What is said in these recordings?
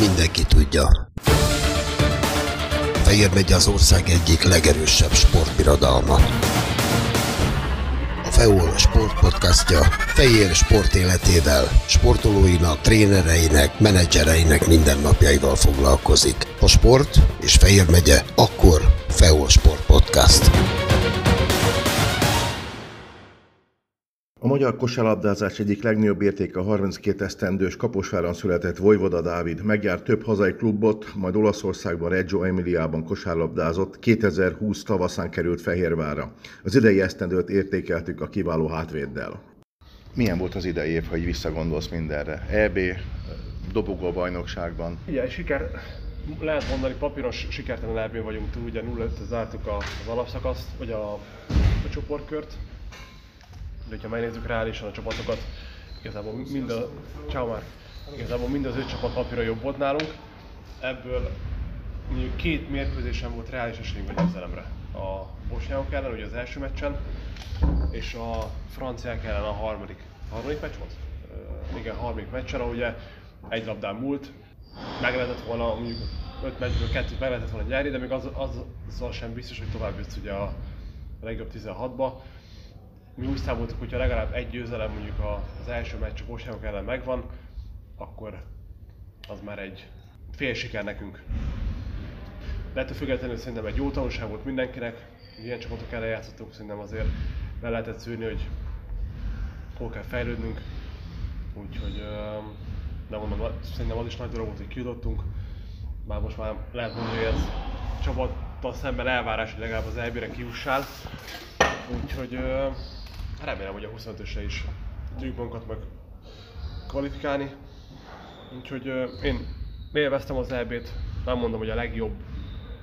mindenki tudja. Fehér megy az ország egyik legerősebb sportbirodalma. A FEOL sportpodcastja Fehér sport életével, sportolóinak, trénereinek, menedzsereinek mindennapjaival foglalkozik. A sport és Fehér megye, akkor FEOL Sport Podcast. Magyar kosárlabdázás egyik legnagyobb értéke a 32 esztendős Kaposváron született Vojvoda Dávid. Megjárt több hazai klubot, majd Olaszországban, Reggio Emiliában kosárlabdázott, 2020 tavaszán került Fehérvára. Az idei esztendőt értékeltük a kiváló hátvéddel. Milyen volt az idei év, hogy visszagondolsz mindenre? EB, dobogó bajnokságban. Igen, siker, lehet mondani, papíros sikertelen eb vagyunk túl, ugye 0 zártuk az alapszakaszt, vagy a, a csoportkört, de ha megnézzük reálisan a csapatokat, igazából mind a, ciao már, igazából mind az öt csapat papíra jobb volt nálunk. Ebből mondjuk két mérkőzésen volt reális esélyünk a győzelemre. A bosnyákok ellen, ugye az első meccsen, és a franciák ellen a harmadik, harmadik meccs volt? Uh, igen, harmadik meccsen, ahol ugye egy labdán múlt, meg lehetett volna mondjuk öt meccsből kettőt meg lehetett volna nyerni, de még az, az, azzal sem biztos, hogy tovább jutsz ugye a legjobb 16-ba mi úgy számoltuk, hogyha legalább egy győzelem mondjuk az első meccs a Bosnyákok ellen megvan, akkor az már egy fél siker nekünk. De ettől függetlenül szerintem egy jó tanulság volt mindenkinek, ilyen csapatok ellen játszottunk, szerintem azért le lehetett szűrni, hogy hol kell fejlődnünk. Úgyhogy de mondom, szerintem az is nagy dolog volt, hogy kijutottunk. Már most már lehet mondani, hogy ez csapattal szemben elvárás, hogy legalább az EB-re kiussál. Úgyhogy remélem, hogy a 25-ösre is tudjuk magunkat meg kvalifikálni. Úgyhogy uh, én élveztem az EB-t, nem mondom, hogy a legjobb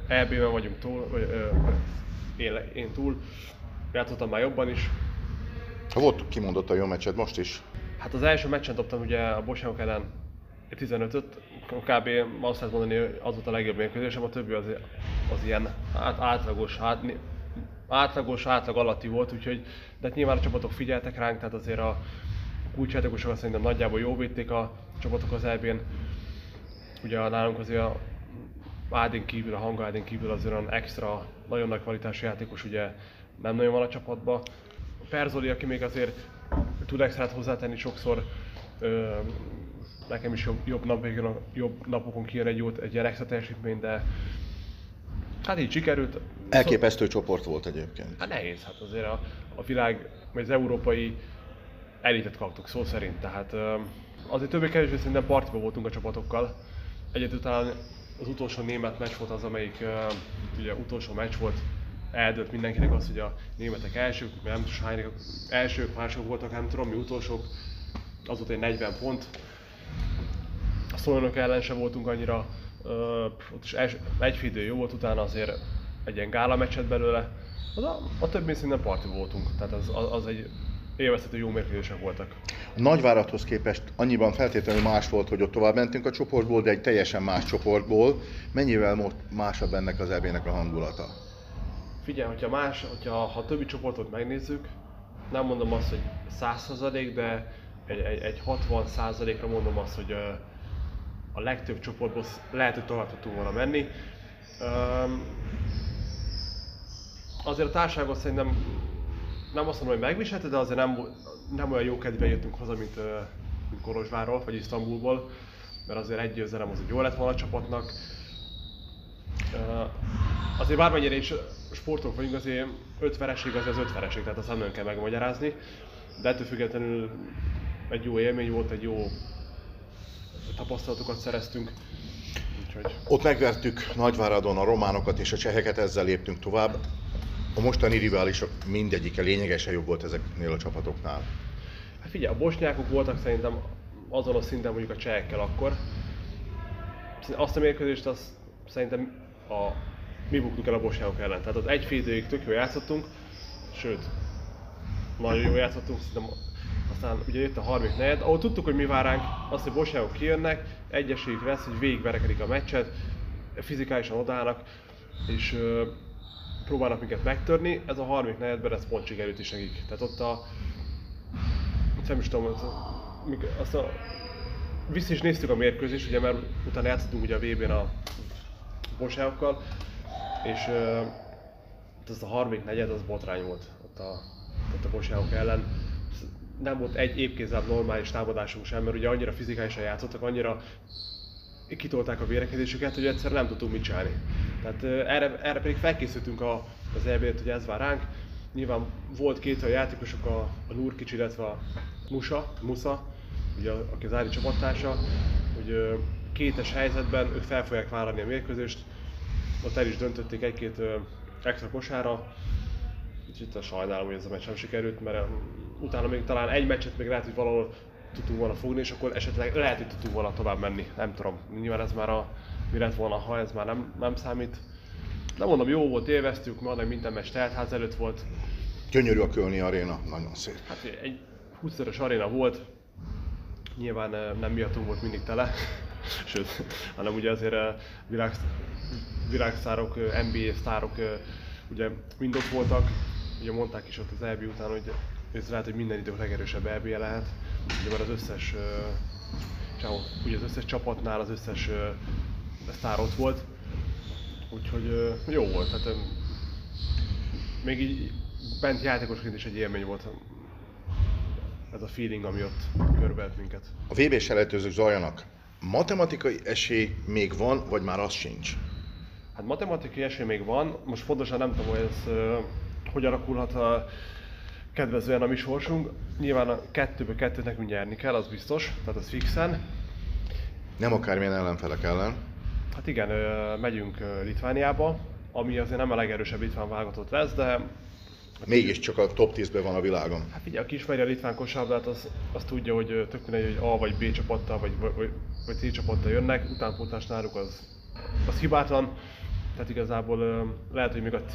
EB-ben vagyunk túl, vagy uh, én, én túl, játszottam már jobban is. Volt kimondott a jó meccsed most is? Hát az első meccsen dobtam ugye a Bosnyákok ellen 15-öt, kb. azt lehet mondani, hogy az volt a legjobb mérkőzésem, a többi az, az ilyen hát átlagos, hát átlagos, átlag alatti volt, úgyhogy de hát nyilván a csapatok figyeltek ránk, tehát azért a kulcsjátékosok szerintem nagyjából jó védték a csapatok az elbén. Ugye nálunk azért a Ádén kívül, a hanga Ádén kívül azért olyan extra, nagyon nagy kvalitású játékos ugye nem nagyon van a csapatban. Perzoli, aki még azért tud extrát hozzátenni sokszor, ö, nekem is jobb, jobb, nap, jobb napokon kijön egy, jót, egy ilyen extra teljesítmény, de Hát így sikerült. Elképesztő csoport volt egyébként. Hát nehéz, hát azért a, a világ, vagy az európai elitet kaptuk szó szerint, tehát azért többé kevésbé szerintem partiba voltunk a csapatokkal. Egyedül talán az utolsó német meccs volt az, amelyik ugye utolsó meccs volt, eldőlt mindenkinek az, hogy a németek elsők, nem tudom hány, elsők, mások voltak, nem tudom mi utolsók, az volt egy 40 pont. A szolnok ellen sem voltunk annyira Uh, ott is els, egy idő jó volt, utána azért egy ilyen gála meccset belőle. Az a, a többi szinten parti voltunk, tehát az, az, az egy élvezhető jó mérkőzések voltak. A nagyvárathoz képest annyiban feltétlenül más volt, hogy ott tovább mentünk a csoportból, de egy teljesen más csoportból. Mennyivel másabb ennek az ebének a hangulata? Figyelj, hogyha más, hogyha ha többi csoportot megnézzük, nem mondom azt, hogy 100%, de egy, egy, egy 60%-ra mondom azt, hogy a legtöbb csoportból lehet, hogy tovább tudtunk volna menni. Um, azért a társaságot szerintem nem azt mondom, hogy megviselte, de azért nem, nem olyan jó kedve jöttünk haza, mint, mint Kolozsvárról vagy Isztambulból, mert azért egy győzelem az egy jó lett volna a csapatnak. Azért bármennyire is sportok vagyunk, azért öt vereség az az öt vereség, tehát azt nem kell megmagyarázni, de ettől függetlenül egy jó élmény volt, egy jó tapasztalatokat szereztünk. Úgyhogy... Ott megvertük Nagyváradon a románokat és a cseheket, ezzel léptünk tovább. A mostani riválisok mindegyike lényegesen jobb volt ezeknél a csapatoknál. Hát figyelj, a bosnyákok voltak szerintem azon a szinten mondjuk a csehekkel akkor. Azt a mérkőzést azt szerintem a, mi buktuk el a bosnyákok ellen. Tehát az egy fél tök jól játszottunk, sőt, nagyon jól játszottunk, szerintem aztán ugye jött a harmadik negyed, ahol tudtuk, hogy mi vár ránk, azt, hogy bosnyákok kijönnek, egyesélyük lesz, hogy végigverekedik a meccset, fizikálisan odállnak, és ö, próbálnak minket megtörni. Ez a harmadik negyedben ez pont sikerült is nekik. Tehát ott a, nem is tudom, azt a vissza is néztük a mérkőzést, ugye mert utána játszottunk ugye a VB-n a bosságokkal, és uh, az a harmadik negyed az botrány volt ott a, ott a bosságok ellen. Nem volt egy épkézzel normális támadásunk sem, mert ugye annyira fizikálisan játszottak, annyira kitolták a vérekedésüket, hogy egyszer nem tudtunk mit csinálni. Tehát erre, erre pedig felkészültünk a, az eb hogy ez vár ránk. Nyilván volt két a játékosok, a, a Nurkic, illetve a Musa, Musa, ugye, aki az Ári csapattársa, hogy kétes helyzetben ők fel fogják vállalni a mérkőzést. Ott el is döntötték egy-két extra kosára, Úgyhogy sajnálom, hogy ez a meccs nem sikerült, mert utána még talán egy meccset még lehet, hogy valahol tudtunk volna fogni, és akkor esetleg lehet, hogy tudtunk volna tovább menni. Nem tudom, nyilván ez már a, mi lett volna, ha ez már nem, nem számít. De mondom, jó volt, élveztük, majdnem minden meccs teltház előtt volt. Gyönyörű a Kölni aréna, nagyon szép. Hát egy 20 aréna volt, nyilván nem miattunk volt mindig tele, sőt, hanem ugye azért világ, világszárok, NBA sztárok ugye mind ott voltak, ugye mondták is ott az EB után, hogy ez lehet, hogy minden idők legerősebb eb lehet, ugye mert az összes, uh, ugye az összes csapatnál az összes uh, sztár ott volt, úgyhogy uh, jó volt, tehát um, még így bent játékosként is egy élmény volt ez a feeling, ami ott körbelt minket. A VB selejtőzők zajlanak. Matematikai esély még van, vagy már az sincs? Hát matematikai esély még van, most fontosan nem tudom, hogy ez uh, hogy alakulhat a kedvezően a mi sorsunk. Nyilván a kettőből kettőt nekünk nyerni kell, az biztos, tehát az fixen. Nem akármilyen ellenfelek ellen. Hát igen, megyünk Litvániába, ami azért nem a legerősebb litván válogatott lesz, de Mégiscsak a top 10-ben van a világon. Hát figyelj, aki ismeri a litván kosárlabdát, az, az tudja, hogy tök mindegy, hogy A vagy B csapattal, vagy, vagy, vagy C csapattal jönnek, utánpótlás náluk az, az hibátlan. Tehát igazából lehet, hogy még a C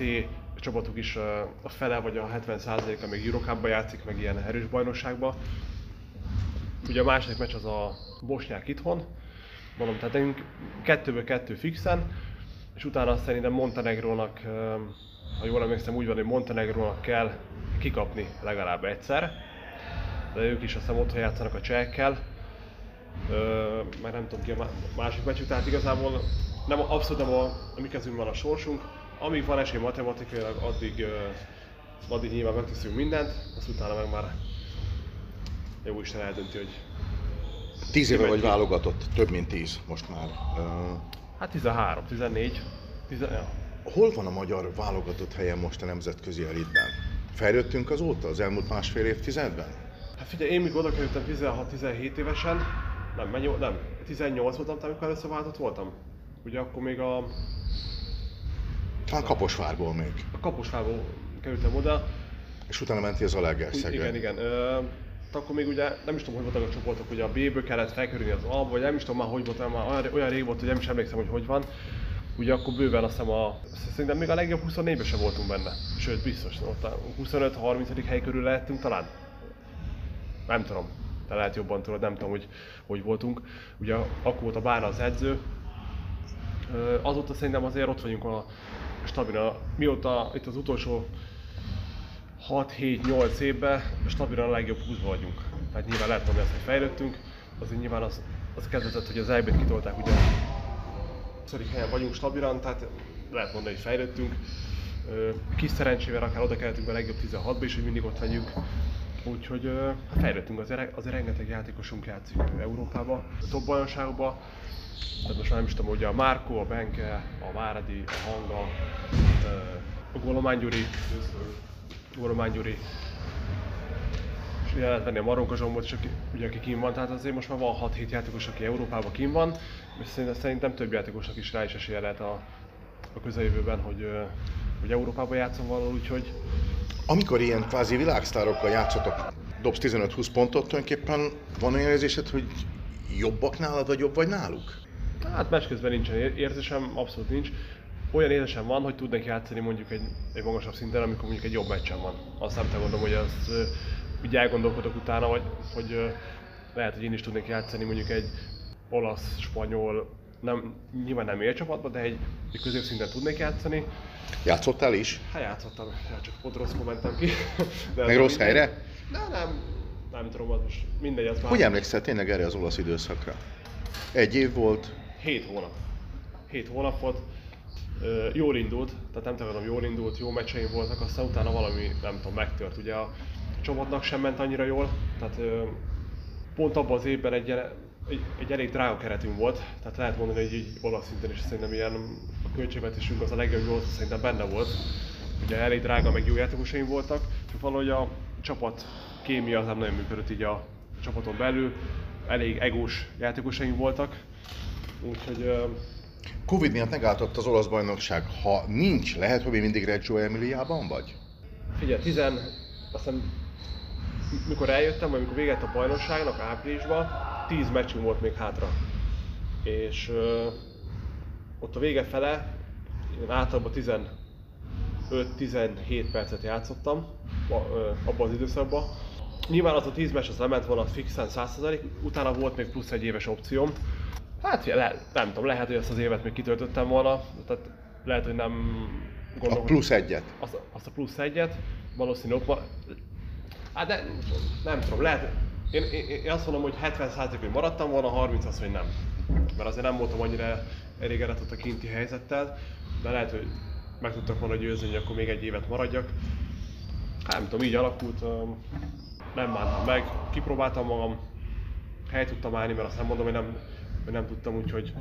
csapatuk is a fele vagy a 70%-a még Eurocup-ba játszik, meg ilyen erős bajnokságba. Ugye a második meccs az a bosnyák itthon, mondom, tehát nekünk kettőből kettő fixen, és utána szerintem Montenegrónak, ha jól emlékszem, úgy van, hogy Montenegrónak kell kikapni legalább egyszer, de ők is azt hiszem otthon játszanak a csehekkel, meg nem tudom ki a másik meccsük, tehát igazából nem, abszolút nem a, a mi kezünkben van a sorsunk, amíg van esély matematikailag, addig, addig nyilván megteszünk mindent, azt utána meg már jó Isten eldönti, hogy... Tíz éve vagy válogatott, több mint tíz most már. Hát 13, 14, 10, ja. Hol van a magyar válogatott helyen most a nemzetközi elitben? Fejlődtünk azóta, az elmúlt másfél évtizedben? Hát figyelj, én mikor oda kerültem 16-17 évesen, nem, nem, 18 voltam, amikor először váltott voltam. Ugye akkor még a talán Kaposvárból még. A Kaposvárból kerültem oda. És utána mentél az Alegerszegre. Igen, igen. Ö, akkor még ugye nem is tudom, hogy voltak a csoportok, hogy a B-ből kellett felkerülni az A-ba, vagy nem is tudom már, hogy volt, már olyan, olyan rég volt, hogy nem is emlékszem, hogy hogy van. Ugye akkor bőven azt hiszem a, szerintem még a legjobb 24-ben sem voltunk benne. Sőt, biztos, ott a 25-30. hely körül lehettünk talán. Nem tudom, de lehet jobban tudod, nem tudom, hogy hogy voltunk. Ugye akkor volt a Bára az edző, azóta szerintem azért ott vagyunk a stabilan, mióta itt az utolsó 6-7-8 évben stabilan a legjobb 20 vagyunk. Tehát nyilván lehet mondani ezt, hogy fejlődtünk, azért nyilván az, az kezdetett, hogy az EB-t kitolták, ugye szorik helyen vagyunk stabilan, tehát lehet mondani, hogy fejlődtünk. Kis szerencsével akár oda kellettünk a legjobb 16-ba is, hogy mindig ott legyünk. Úgyhogy hát fejlődtünk, azért, azért rengeteg játékosunk játszik Európába, a top bajnokságokba, tehát most már nem is tudom, ugye a Márko, a Benke, a Váradi, a Hanga, a Golomány Gyuri, Golomány Gyuri, és ugye lehet venni a Maronka Zsombot is, aki, ugye, aki kim van, tehát azért most már van 6-7 játékos, aki Európában kim van, és szerintem, szerintem több játékosnak is rá is esélye lehet a, a közeljövőben, hogy, hogy Európában játszom valahol, úgyhogy... Amikor ilyen kvázi világsztárokkal játszotok, dobsz 15-20 pontot, tulajdonképpen van olyan érzésed, hogy jobbak nálad, vagy jobb vagy náluk? Hát meccs közben nincsen érzésem, abszolút nincs. Olyan érzésem van, hogy tudnék játszani mondjuk egy, egy magasabb szinten, amikor mondjuk egy jobb meccsen van. Azt nem te gondolom, hogy azt úgy elgondolkodok utána, vagy, hogy lehet, hogy én is tudnék játszani mondjuk egy olasz, spanyol, nem, nyilván nem élcsapatban, de egy, egy középszinten tudnék játszani. Játszottál is? Hát játszottam, ja, csak pont rossz mentem ki. De Meg rossz helyre? Nem, nem, nem tudom, az most mindegy, az már Hogy emlékszel tényleg erre az olasz időszakra? Egy év volt, 7 hónap. 7 hónap volt. Jól indult, tehát nem tagadom, jól indult, jó meccseim voltak, aztán utána valami, nem tudom, megtört. Ugye a csapatnak sem ment annyira jól, tehát pont abban az évben egy, egy, egy elég drága keretünk volt, tehát lehet mondani, hogy így olasz szinten is szerintem ilyen a költségvetésünk az a legjobb volt, szerintem benne volt. Ugye elég drága, meg jó játékosaim voltak, csak valahogy a csapat kémia az nem nagyon működött így a csapaton belül, elég egós játékosaim voltak, úgyhogy Covid miatt megálltott az olasz bajnokság. Ha nincs, lehet, hogy még mindig Reggio Emiliában vagy? Figyelj, tizen, aztán mikor eljöttem, vagy mikor véget a bajnokságnak áprilisban, 10 meccsünk volt még hátra. És ö, ott a vége fele, én általában 15-17 percet játszottam abban az időszakban. Nyilván az a 10 meccs az lement volna fixen 100%, utána volt még plusz egy éves opcióm. Hát le, nem tudom, lehet, hogy ezt az évet még kitöltöttem volna, tehát lehet, hogy nem A gondolom, plusz egyet. azt, a- azt a plusz egyet, valószínű ott van. Hát de nem tudom, lehet, én, én, én azt mondom, hogy 70% hogy maradtam volna, 30 az, hogy nem. Mert azért nem voltam annyira elégedett a kinti helyzettel, de lehet, hogy meg tudtak volna győzni, hogy akkor még egy évet maradjak. Hát nem tudom, így alakult, nem bántam meg, kipróbáltam magam, helyt tudtam állni, mert azt nem mondom, hogy nem, hogy nem tudtam, úgyhogy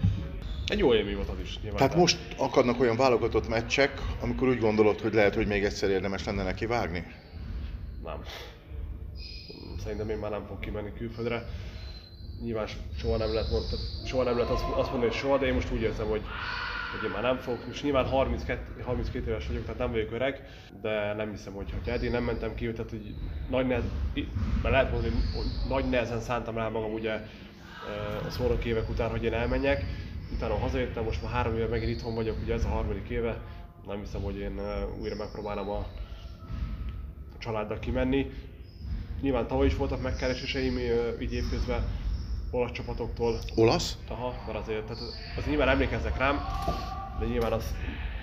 egy jó élmény volt az is nyilván. Tehát most akadnak olyan válogatott meccsek, amikor úgy gondolod, hogy lehet, hogy még egyszer érdemes lenne neki vágni? Nem. Szerintem én már nem fog kimenni külföldre. Nyilván soha nem lehet, mond, tehát soha nem lehet azt, azt mondani, hogy soha, de én most úgy érzem, hogy, hogy én már nem fogok. Most nyilván 32, 32 éves vagyok, tehát nem vagyok öreg, de nem hiszem, hogy ha eddig nem mentem ki, tehát hogy nagy nehez, mert lehet mondani, hogy nagy nehezen szántam rá magam ugye a szólók évek után, hogy én elmenjek. Utána hazajöttem, most már három éve megint itthon vagyok, ugye ez a harmadik éve. Nem hiszem, hogy én újra megpróbálom a, családdal kimenni. Nyilván tavaly is voltak megkereséseim így évközben olasz csapatoktól, Olasz? aha, mert azért, tehát az nyilván emlékeznek rám, de nyilván azt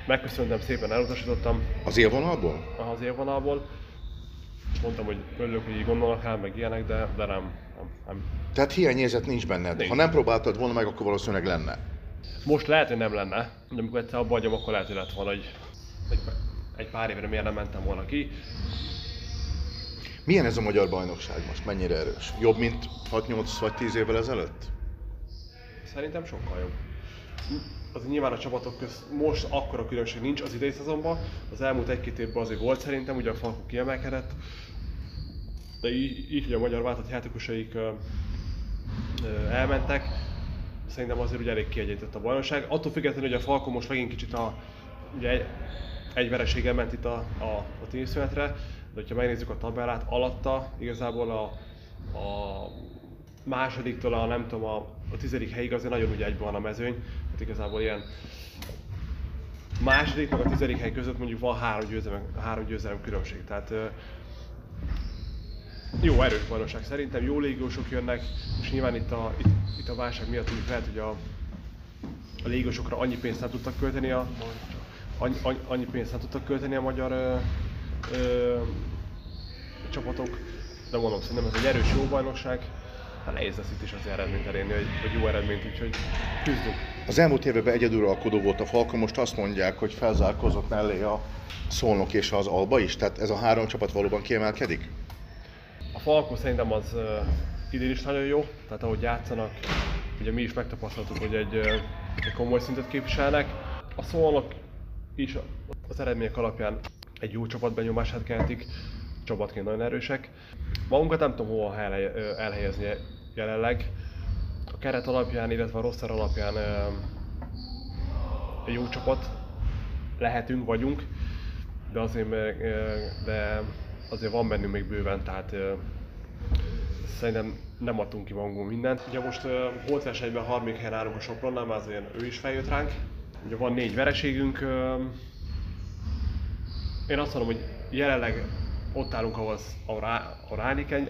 megköszöntem szépen, elutasítottam Az élvonalból? az élvonalból, mondtam, hogy örülök, hogy így gondolnak rám, meg ilyenek, de, de nem, nem. Tehát hiányérzet nincs benned. Nincs. Ha nem próbáltad volna meg, akkor valószínűleg lenne. Most lehet, hogy nem lenne, de amikor egyszer abba hagyom, akkor lehet, hogy lett volna, hogy egy, egy pár évre miért nem mentem volna ki. Milyen ez a magyar bajnokság most? Mennyire erős? Jobb, mint 6-8 vagy 10 évvel ezelőtt? Szerintem sokkal jobb. Az nyilván a csapatok közt most akkora különbség nincs az idei szezonban. Az elmúlt egy-két évben azért volt szerintem, ugye a Falkó kiemelkedett. De így, így hogy a magyar váltott játékosaik elmentek, szerintem azért ugye elég kiegyenlített a bajnokság. Attól függetlenül, hogy a Falkó most megint kicsit a, ugye egy, egy vereséggel ment itt a, a, a tényszünetre, de hogyha megnézzük a tabellát, alatta igazából a, a másodiktól a nem tudom, a, a tizedik helyig azért nagyon ugye egyben van a mezőny, hát igazából ilyen második meg a tizedik hely között mondjuk van három győzelem, három győzelem különbség, tehát jó erős bajnokság szerintem, jó légiósok jönnek, és nyilván itt a, itt, itt a válság miatt úgy lehet, hogy a, a légiósokra annyi pénzt nem tudtak költeni a, annyi, annyi, pénzt nem tudtak költeni a magyar ö, ö, csapatok, de mondom, szerintem ez egy erős jó bajnokság, hát nehéz lesz itt is az eredményt elérni, vagy, vagy jó eredményt, úgyhogy küzdünk. Az elmúlt években egyedülalkodó volt a Falka, most azt mondják, hogy felzárkózott mellé a Szolnok és az Alba is, tehát ez a három csapat valóban kiemelkedik? A Falkó szerintem az uh, idén is nagyon jó, tehát ahogy játszanak, ugye mi is megtapasztaltuk, hogy egy, uh, egy komoly szintet képviselnek. A Szolnok is az eredmények alapján egy jó csapatbenyomását keltik, csapatként nagyon erősek. Magunkat nem tudom hova elhelyezni jelenleg. A keret alapján, illetve a roster alapján egy jó csapat lehetünk, vagyunk, de azért, de azért van bennünk még bőven, tehát szerintem nem adtunk ki magunkból mindent. Ugye most uh, holtversenyben harmadik helyen állunk a Sopronnál, már azért ő is feljött ránk. Ugye van négy vereségünk. ö, én azt mondom, hogy jelenleg ott állunk, ahol, az, ahol, rá, ahol állni kell.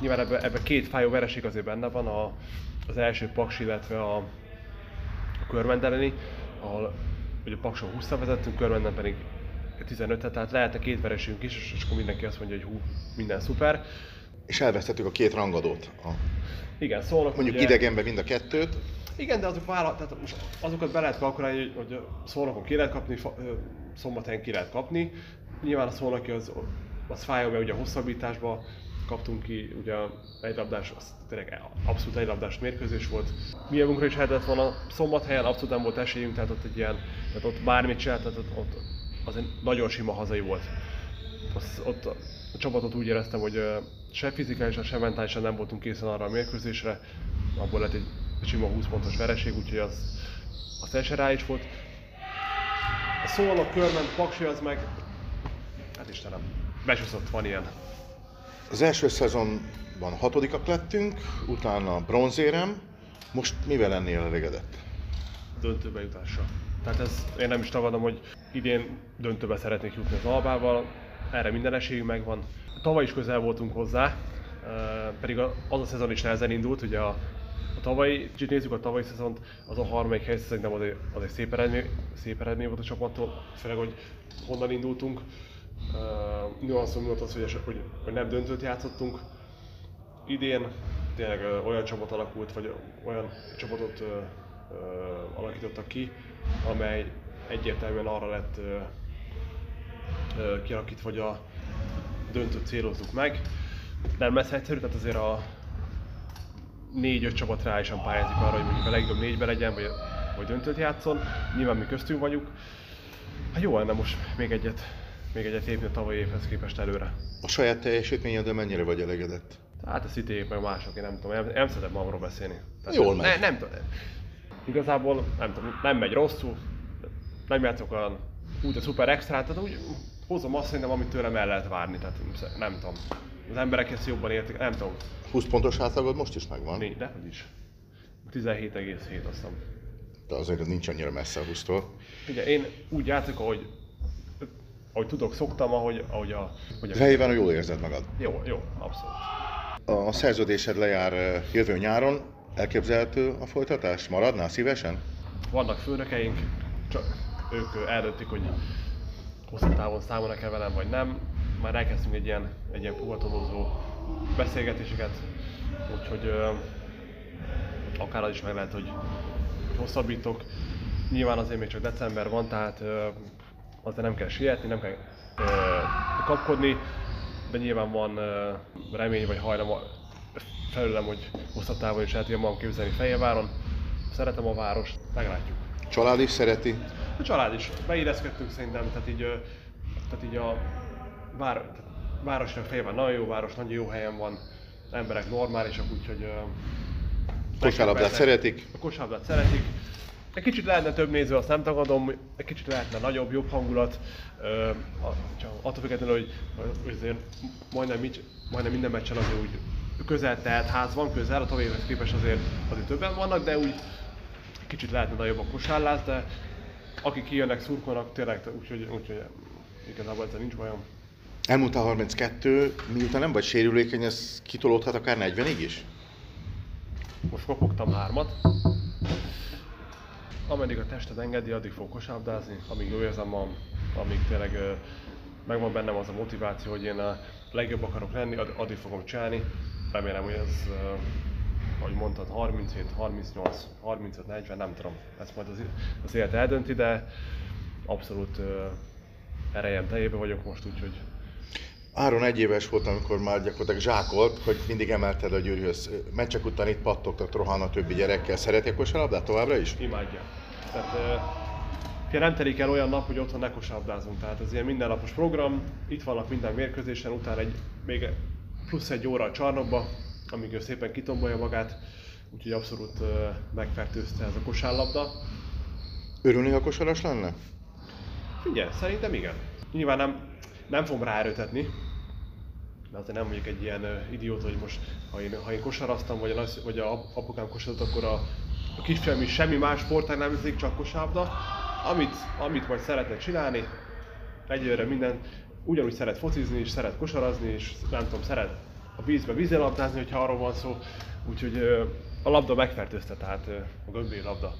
Nyilván ebben ebbe két fájó vereség azért benne van, a, az első Paks, illetve a, a Körmendeleni, ahol ugye Pakson 20 vezettünk, Körmenden pedig 15 tehát lehetne két vereségünk is, és akkor mindenki azt mondja, hogy hú, minden szuper. És elvesztettük a két rangadót. A, Igen, szólnak mondjuk ugye, idegenbe mind a kettőt. Igen, de azok vállal, tehát azokat be lehet kalkulálni, hogy, hogy szólnokon ki lehet kapni, szombathelyen ki lehet kapni. Nyilván a szolnoki az, az fájó, mert ugye a hosszabbításba kaptunk ki, ugye egy labdás, az tényleg abszolút egy labdás mérkőzés volt. Mi javunkra is lehetett volna, szombathelyen abszolút nem volt esélyünk, tehát ott egy ilyen, tehát ott bármit csinált, tehát ott, ott az egy nagyon sima hazai volt. Az, ott a csapatot úgy éreztem, hogy se fizikálisan, se mentálisan nem voltunk készen arra a mérkőzésre, abból lett egy sima 20 pontos vereség, úgyhogy az, az teljesen rá is volt. A szólnak körben Paksi az meg, hát Istenem, besúszott, van ilyen. Az első szezonban hatodikak lettünk, utána bronzérem. Most mivel lennél elégedett? döntőbe jutásra. Tehát ez, én nem is tagadom, hogy idén döntőbe szeretnék jutni az Albával, erre minden esélyünk megvan. Tavaly is közel voltunk hozzá, pedig az a szezon is nehezen indult, ugye a, a tavalyi, kicsit nézzük a tavalyi szezont, az a harmadik hely szerintem az egy, az egy szép, eredmény, szép eredmény volt a csapattól, főleg, hogy honnan indultunk. Uh, Nuanszom volt az, hogy, hogy, hogy nem döntőt játszottunk, idén tényleg ö, olyan csapat alakult, vagy olyan csapatot ö, ö, alakítottak ki, amely egyértelműen arra lett ö, ö, kialakítva, hogy a döntőt célozzuk meg. Nem lesz egyszerű, tehát azért a négy-öt csapat reálisan pályázik arra, hogy mondjuk a legjobb négybe legyen, vagy, vagy döntőt játszon. Nyilván mi köztünk vagyunk. Hát jó lenne most még egyet, még egyet lépni a tavalyi évhez képest előre. A saját teljesítményedre mennyire vagy elégedett? Hát a city meg mások, én nem tudom, nem, nem szeretem magamról beszélni. Jól ne, megy. nem tudom. Igazából nem tudom, nem megy rosszul, nem játszok olyan úgy a szuper extrát, tehát úgy hozom azt szerintem, amit tőlem el lehet várni, tehát nem tudom. Az emberek ezt jobban értik, nem tudom, 20 pontos átlagod most is megvan, négy, de is. 17,7 azt hiszem. de azért ez nincs annyira messze a 20-tól. Ugye én úgy játszok, ahogy, ahogy tudok, szoktam, ahogy, ahogy a... Hogy a Fejében jól érzed magad. jó, jó, abszolút. A szerződésed lejár eh, jövő nyáron, elképzelhető a folytatás? Maradnál szívesen? vannak főnökeink, csak ők ö, eldöntik, hogy hosszú távon számolnak-e velem, vagy nem. Már elkezdtünk egy ilyen, egy ilyen puhatolózó beszélgetéseket, úgyhogy ö, akár az is meg lehet, hogy hosszabbítok. Nyilván azért még csak december van, tehát ö, azért nem kell sietni, nem kell ö, kapkodni, de nyilván van ö, remény vagy hajlam felőlem, hogy hosszabb távon is el tudjam magam képzelni Fehérváron. Szeretem a várost, meglátjuk. Család is szereti? A család is, beérezkedtünk szerintem, tehát így, tehát így a vár, tehát városra Fehérvár nagyon jó város, nagyon jó helyen van, emberek normálisak, úgyhogy... Kosárlabdát szeretik? A kosárlabdát szeretik. Egy kicsit lehetne több néző, azt nem tagadom, egy kicsit lehetne nagyobb, jobb hangulat. Ö, csak attól függetlenül, hogy, azért majdnem, mit, majdnem minden meccsen azért úgy közel telt ház van, közel, a tavalyihoz képest azért, azért többen vannak, de úgy kicsit lehetne nagyobb a kosárlás, de akik kijönnek, szurkolnak, tényleg, úgyhogy, úgyhogy igazából ezzel nincs bajom. Elmúltál 32, miután nem vagy sérülékeny, ez kitolódhat akár 40-ig is? Most kopogtam hármat. Ameddig a tested engedi, addig fogok kosárlabdázni, amíg jó érzem magam, amíg tényleg megvan bennem az a motiváció, hogy én a legjobb akarok lenni, ad- addig fogom csinálni. Remélem, hogy ez, mondtad, 37, 38, 35, 40, nem tudom, ezt majd az, az élet eldönti, de abszolút ö, erejem teljében vagyok most, úgyhogy Áron egy éves volt, amikor már gyakorlatilag zsákolt, hogy mindig emelted a gyűrűhöz. Meccsek után itt pattogtak, rohan a többi gyerekkel. Szereti a kosárlabdát továbbra is? imádja. Tehát ugye nem telik el olyan nap, hogy otthon ne kosárlabdázunk. Tehát ez ilyen mindennapos program, itt vannak minden mérkőzésen, utána egy, még plusz egy óra a csarnokba, amíg ő szépen kitombolja magát. Úgyhogy abszolút megfertőzte ez a kosárlabda. Örülni, ha kosaras lenne? Figyelj, szerintem igen. Nyilván nem, nem fogom ráerőtetni, de azért nem mondjuk egy ilyen idiót, hogy most ha én, ha én kosaraztam, vagy a, nagy- vagy a ap- apukám kosarazott, akkor a, a kisfiam is semmi más sportág nem viszik, csak kosárlabda. Amit, amit majd szeretne csinálni, egyelőre minden, ugyanúgy szeret focizni, és szeret kosarazni, és nem tudom, szeret a vízbe vízilabdázni, hogyha arról van szó. Úgyhogy a labda megfertőzte, tehát a gömbély labda.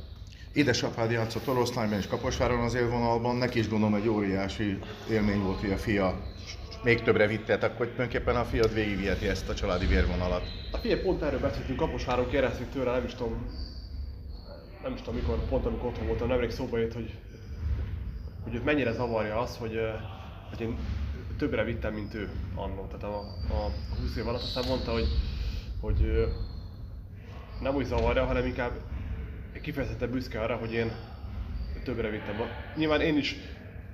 Édesapád játszott oroszlányban és Kaposváron az élvonalban, neki is gondolom egy óriási élmény volt, hogy a fia még többre vittet, akkor tulajdonképpen a fiad végigviheti ezt a családi vérvonalat. A figyelj, pont erről beszéltünk, Kaposváron kérdeztük tőle, nem is tudom, nem is tudom mikor, pont amikor otthon voltam, nemrég szóba jött, hogy, hogy őt mennyire zavarja az, hogy, hogy én többre vittem, mint ő annó, tehát a, a 20 év alatt. Aztán mondta, hogy, hogy nem úgy zavarja, hanem inkább kifejezetten büszke arra, hogy én többre vittem. Nyilván én is,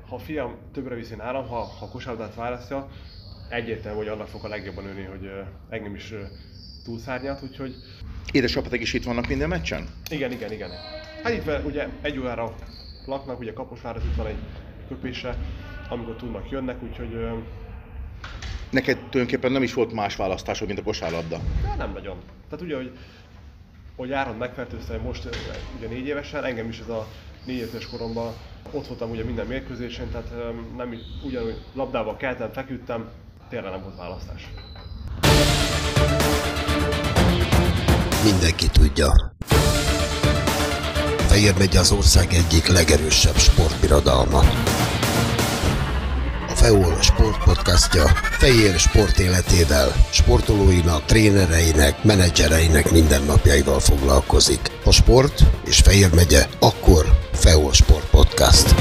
ha a fiam többre viszi nálam, ha, ha kosárlabdát választja, egyértelmű, hogy annak fog a legjobban ülni, hogy engem is túlszárnyat, úgyhogy... Édesapatok is itt vannak minden meccsen? Igen, igen, igen. Hát itt ugye egy órára laknak, ugye Kaposvár, itt van egy köpése, amikor tudnak, jönnek, úgyhogy... Neked tulajdonképpen nem is volt más választásod, mint a kosárlabda? De nem nagyon. Tehát ugye, hogy, hogy Áron megfertőzte most ugye négy évesen, engem is ez a négy éves koromban ott voltam ugye minden mérkőzésen, tehát nem ugyanúgy labdával keltem, feküdtem, tényleg nem volt választás. Mindenki tudja. Fehér megy az ország egyik legerősebb sportbirodalma. FEOL Sport podcastja Fehér sport életével, sportolóinak, trénereinek, menedzsereinek mindennapjaival foglalkozik. A sport és Fehér megye, akkor FEOL Sport Podcast.